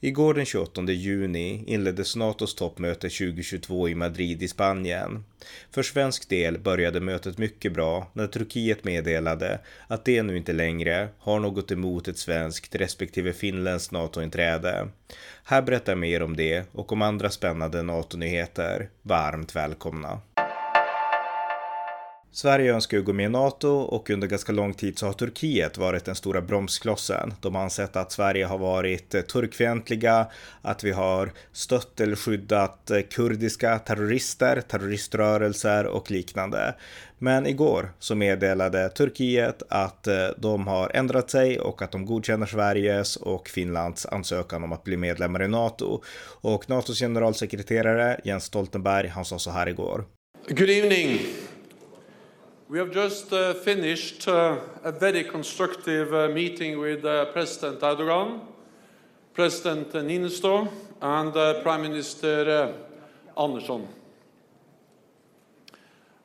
Igår den 28 juni inleddes NATOs toppmöte 2022 i Madrid i Spanien. För svensk del började mötet mycket bra när Turkiet meddelade att det nu inte längre har något emot ett svenskt respektive finländskt NATO-inträde. Här berättar jag mer om det och om andra spännande NATO-nyheter. Varmt välkomna! Sverige önskar ju gå med i NATO och under ganska lång tid så har Turkiet varit den stora bromsklossen. De har ansett att Sverige har varit eh, turkfientliga, att vi har stött eller skyddat eh, kurdiska terrorister, terroriströrelser och liknande. Men igår så meddelade Turkiet att eh, de har ändrat sig och att de godkänner Sveriges och Finlands ansökan om att bli medlemmar i NATO. Och NATOs generalsekreterare Jens Stoltenberg, han sa så här igår. Good evening. We have just uh, finished uh, a very constructive uh, meeting with uh, President Erdogan, President Niinistö, and uh, Prime Minister uh, Andersson.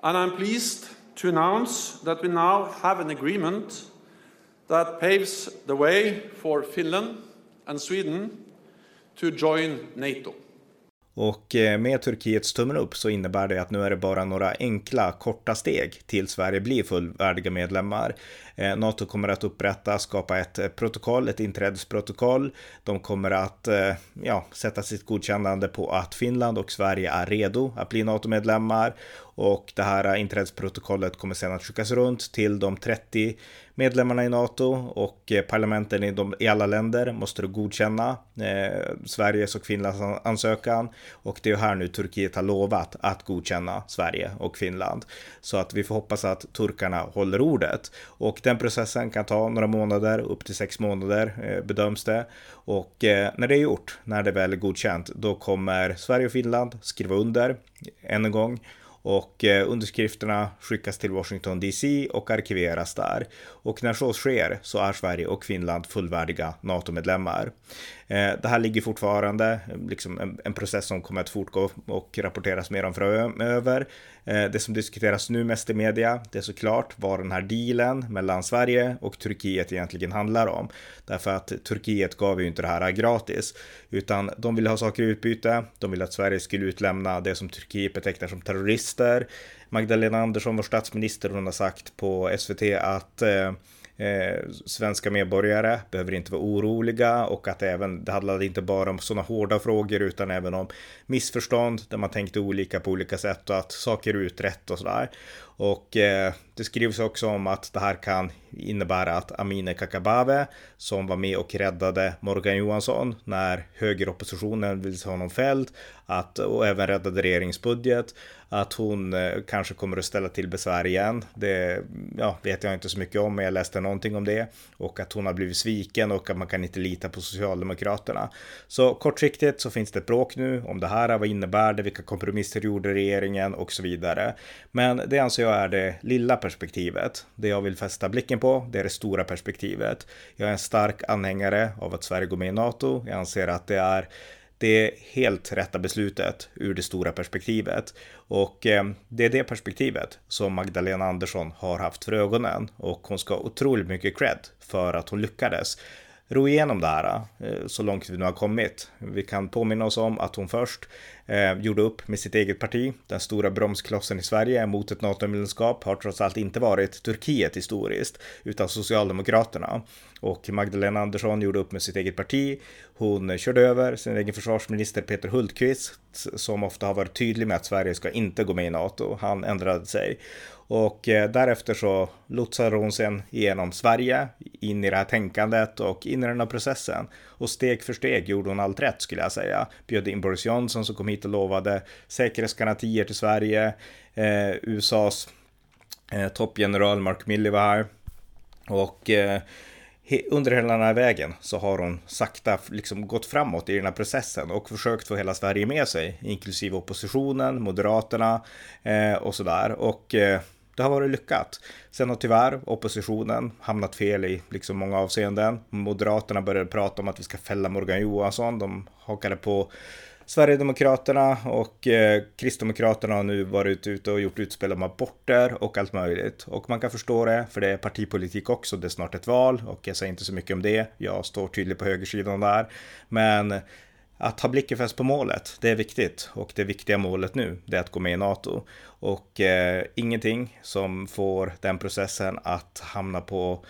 And I'm pleased to announce that we now have an agreement that paves the way for Finland and Sweden to join NATO. Och eh, med Turkiets tummen upp så innebär det att nu är det bara några enkla, korta steg till Sverige blir fullvärdiga medlemmar. Eh, NATO kommer att upprätta, skapa ett eh, protokoll, ett inträdesprotokoll. De kommer att ja, sätta sitt godkännande på att Finland och Sverige är redo att bli NATO-medlemmar och det här inträdesprotokollet kommer sedan att skickas runt till de 30 medlemmarna i NATO och eh, parlamenten i, de, i alla länder måste då godkänna eh, Sveriges och Finlands ansökan och det är här nu Turkiet har lovat att godkänna Sverige och Finland. Så att vi får hoppas att turkarna håller ordet och den processen kan ta några månader, upp till sex månader eh, bedöms det. Och eh, när det är gjort, när det väl är godkänt, då kommer Sverige och Finland skriva under än en gång och eh, underskrifterna skickas till Washington DC och arkiveras där. Och när så sker så är Sverige och Finland fullvärdiga NATO-medlemmar. Eh, det här ligger fortfarande, liksom en, process som kommer att fortgå och rapporteras mer om framöver. Eh, det som diskuteras nu mest i media, det är såklart vad den här dealen mellan Sverige och Turkiet egentligen handlar om. Därför att Turkiet gav ju inte det här gratis, utan de ville ha saker i utbyte. De ville att Sverige skulle utlämna det som Turkiet betecknar som statsminister. Magdalena Andersson, vår statsminister, hon har sagt på SVT att eh, eh, svenska medborgare behöver inte vara oroliga och att även det handlade inte bara om sådana hårda frågor utan även om missförstånd där man tänkte olika på olika sätt och att saker är utrett och sådär. Och eh, det skrivs också om att det här kan innebära att Amineh Kakabaveh som var med och räddade Morgan Johansson när högeroppositionen ville ha honom fälld att, och även räddade regeringsbudget att hon eh, kanske kommer att ställa till besvär igen. Det ja, vet jag inte så mycket om, men jag läste någonting om det och att hon har blivit sviken och att man kan inte lita på Socialdemokraterna. Så kortsiktigt så finns det ett bråk nu om det här. Vad innebär det? Vilka kompromisser gjorde regeringen och så vidare? Men det anser jag är det lilla perspektivet. Det jag vill fästa blicken på, det är det stora perspektivet. Jag är en stark anhängare av att Sverige går med i NATO. Jag anser att det är det helt rätta beslutet ur det stora perspektivet. Och eh, det är det perspektivet som Magdalena Andersson har haft för ögonen och hon ska ha otroligt mycket cred för att hon lyckades ro igenom det här eh, så långt vi nu har kommit. Vi kan påminna oss om att hon först eh, gjorde upp med sitt eget parti. Den stora bromsklossen i Sverige mot ett NATO-medlemskap har trots allt inte varit Turkiet historiskt, utan Socialdemokraterna. Och Magdalena Andersson gjorde upp med sitt eget parti. Hon eh, körde över sin egen försvarsminister Peter Hultqvist, som ofta har varit tydlig med att Sverige ska inte gå med i NATO. Han ändrade sig. Och eh, därefter så lotsade hon sen igenom Sverige in i det här tänkandet och in i den här processen. Och steg för steg gjorde hon allt rätt skulle jag säga. Bjöd in Boris Johnson som kom hit och lovade säkerhetsgarantier till Sverige. Eh, USAs eh, toppgeneral Mark Milley var här. Och eh, under hela den här vägen så har hon sakta liksom gått framåt i den här processen och försökt få hela Sverige med sig, inklusive oppositionen, Moderaterna eh, och sådär. Och eh, det har varit lyckat. Sen har tyvärr oppositionen hamnat fel i liksom många avseenden. Moderaterna började prata om att vi ska fälla Morgan Johansson. De hakade på Sverigedemokraterna och eh, Kristdemokraterna har nu varit ute och gjort utspel om aborter och allt möjligt. Och man kan förstå det, för det är partipolitik också. Det är snart ett val och jag säger inte så mycket om det. Jag står tydligt på högersidan där. Men att ha blicken fäst på målet, det är viktigt. Och det viktiga målet nu, det är att gå med i NATO. Och eh, ingenting som får den processen att hamna på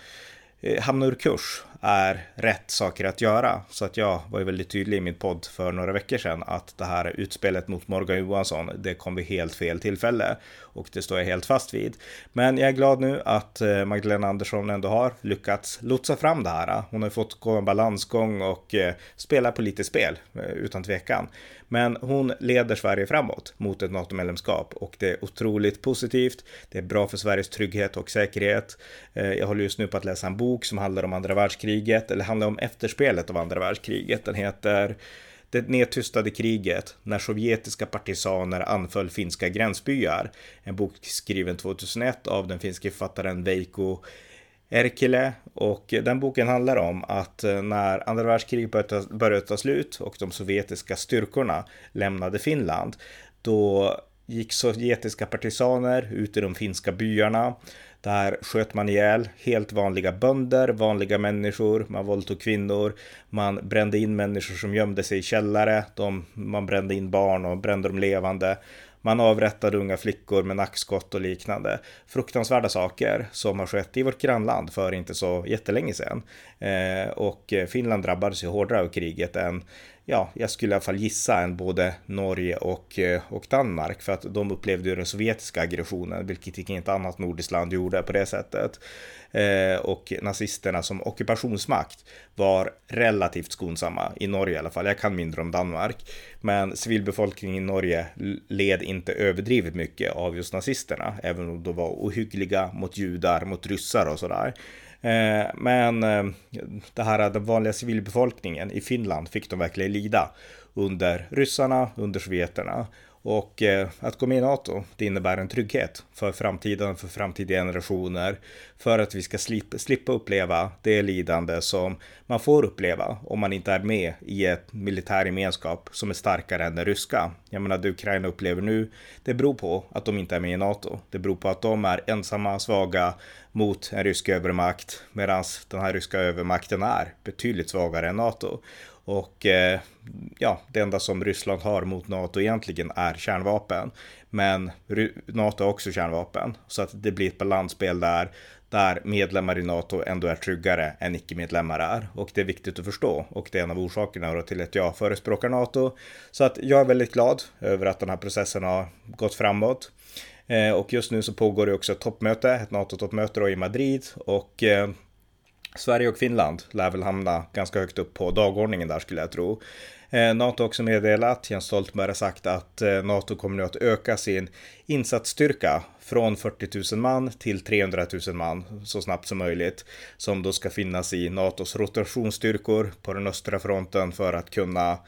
eh, hamna ur kurs är rätt saker att göra. Så att jag var ju väldigt tydlig i min podd för några veckor sedan att det här utspelet mot Morgan Johansson, det kom vid helt fel tillfälle och det står jag helt fast vid. Men jag är glad nu att eh, Magdalena Andersson ändå har lyckats lotsa fram det här. Hon har fått gå en balansgång och eh, spela spela politiskt spel eh, utan tvekan. Men hon leder Sverige framåt mot ett NATO-medlemskap och det är otroligt positivt. Det är bra för Sveriges trygghet och säkerhet. Jag håller just nu på att läsa en bok som handlar om andra världskriget, eller handlar om efterspelet av andra världskriget. Den heter det nedtystade kriget när sovjetiska partisaner anföll finska gränsbyar. En bok skriven 2001 av den finske författaren Veikko Erkele och den boken handlar om att eh, när andra världskriget började ta slut och de sovjetiska styrkorna lämnade Finland då gick sovjetiska partisaner ut i de finska byarna där sköt man ihjäl helt vanliga bönder, vanliga människor, man våldtog kvinnor, man brände in människor som gömde sig i källare, de, man brände in barn och brände dem levande. Man avrättade unga flickor med nackskott och liknande. Fruktansvärda saker som har skett i vårt grannland för inte så jättelänge sedan. Eh, och Finland drabbades ju hårdare av kriget än ja, jag skulle i alla fall gissa än både Norge och, eh, och Danmark för att de upplevde ju den sovjetiska aggressionen, vilket inget annat nordiskt land gjorde på det sättet. Eh, och nazisterna som ockupationsmakt var relativt skonsamma i Norge i alla fall. Jag kan mindre om Danmark, men civilbefolkningen i Norge led inte överdrivet mycket av just nazisterna, även om de var ohyggliga mot judar, mot ryssar och sådär. Eh, men eh, det här eh, den vanliga civilbefolkningen i Finland fick de verkligen lida under ryssarna, under sovjeterna. Och eh, att gå med i NATO, det innebär en trygghet för framtiden, för framtida generationer, för att vi ska slippa, slippa uppleva det lidande som man får uppleva om man inte är med i ett militär gemenskap som är starkare än den ryska. Jag menar, det Ukraina upplever nu, det beror på att de inte är med i NATO. Det beror på att de är ensamma, svaga mot en rysk övermakt, medan den här ryska övermakten är betydligt svagare än NATO. Och eh, ja, det enda som Ryssland har mot NATO egentligen är kärnvapen. Men NATO har också kärnvapen. Så att det blir ett balansspel där, där medlemmar i NATO ändå är tryggare än icke-medlemmar är. Och det är viktigt att förstå. Och det är en av orsakerna till att jag förespråkar NATO. Så att jag är väldigt glad över att den här processen har gått framåt. Eh, och just nu så pågår det också ett toppmöte, ett NATO-toppmöte i Madrid. Och eh, Sverige och Finland lär väl hamna ganska högt upp på dagordningen där skulle jag tro. Eh, NATO har också meddelat, Jens Stoltenberg har sagt att eh, NATO kommer nu att öka sin insatsstyrka från 40 000 man till 300 000 man så snabbt som möjligt. Som då ska finnas i NATOs rotationsstyrkor på den östra fronten för att kunna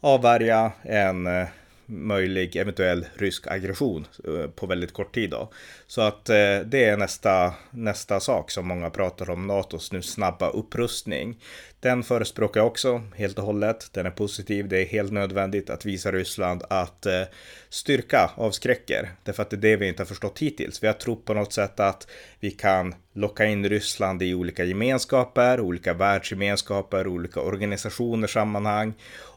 avvärja en eh, möjlig eventuell rysk aggression eh, på väldigt kort tid. Då. Så att eh, det är nästa, nästa sak som många pratar om, NATOs nu snabba upprustning. Den förespråkar jag också helt och hållet. Den är positiv. Det är helt nödvändigt att visa Ryssland att eh, styrka avskräcker. Därför att det är det vi inte har förstått hittills. Vi har trott på något sätt att vi kan locka in Ryssland i olika gemenskaper, olika världsgemenskaper, olika organisationers sammanhang.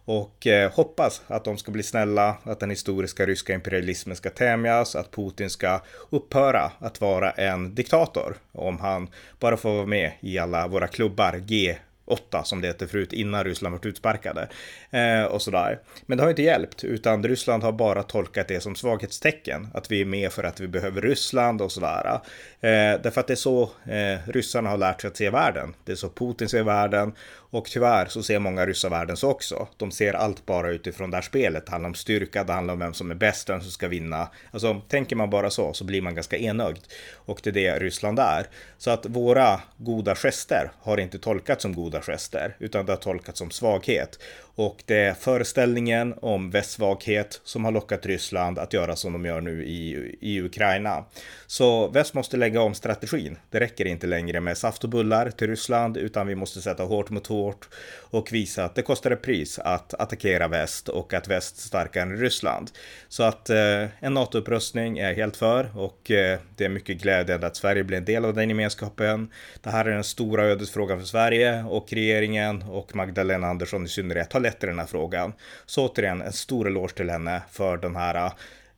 Och eh, hoppas att de ska bli snälla, att den historiska ryska imperialismen ska tämjas, att Putin ska upphöra att vara en diktator om han bara får vara med i alla våra klubbar G 8 som det hette förut innan Ryssland varit utsparkade. Eh, och sådär. Men det har inte hjälpt, utan Ryssland har bara tolkat det som svaghetstecken. Att vi är med för att vi behöver Ryssland och sådär. Eh, därför att det är så eh, ryssarna har lärt sig att se världen. Det är så Putin ser världen och tyvärr så ser många ryssar världen så också. De ser allt bara utifrån det här spelet. Det handlar om styrka, det handlar om vem som är bäst, vem som ska vinna. Alltså tänker man bara så så blir man ganska enögd. Och det är det Ryssland är. Så att våra goda gester har inte tolkats som goda gester, utan det har tolkats som svaghet. Och det är föreställningen om västsvaghet som har lockat Ryssland att göra som de gör nu i, i Ukraina. Så väst måste lägga om strategin. Det räcker inte längre med saft och bullar till Ryssland utan vi måste sätta hårt mot hårt och visa att det kostar ett pris att attackera väst och att väst är starkare än Ryssland. Så att eh, en NATO-upprustning är helt för och eh, det är mycket glädjande att Sverige blir en del av den gemenskapen. Det här är den stora ödesfrågan för Sverige och regeringen och Magdalena Andersson i synnerhet har lätt i den här frågan. Så återigen en stor eloge till henne för den här eh,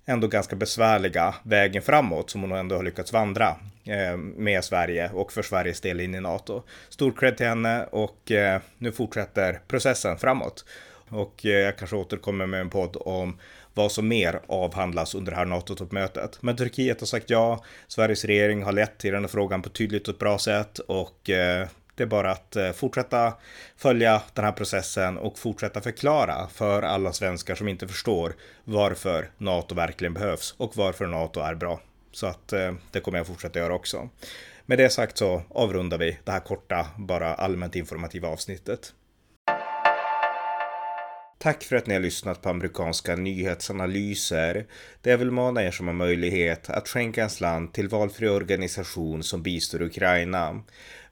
ändå ganska besvärliga vägen framåt som hon ändå har lyckats vandra eh, med Sverige och för Sveriges del in i NATO. Stor cred till henne och eh, nu fortsätter processen framåt. Och eh, jag kanske återkommer med en podd om vad som mer avhandlas under det här NATO-toppmötet. Men Turkiet har sagt ja, Sveriges regering har lett till den här frågan på ett tydligt och ett bra sätt och eh, det är bara att eh, fortsätta följa den här processen och fortsätta förklara för alla svenskar som inte förstår varför NATO verkligen behövs och varför NATO är bra. Så att eh, det kommer jag fortsätta göra också. Med det sagt så avrundar vi det här korta, bara allmänt informativa avsnittet. Tack för att ni har lyssnat på amerikanska nyhetsanalyser. Det jag vill mana er som har möjlighet att skänka en slant till valfri organisation som bistår Ukraina.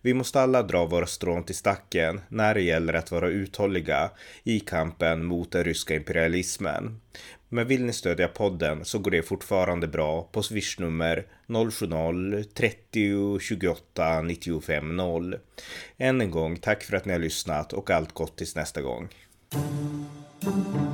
Vi måste alla dra våra strån till stacken när det gäller att vara uthålliga i kampen mot den ryska imperialismen. Men vill ni stödja podden så går det fortfarande bra på swishnummer 070-30 28 95 0. Än en gång tack för att ni har lyssnat och allt gott tills nästa gång. Thank you.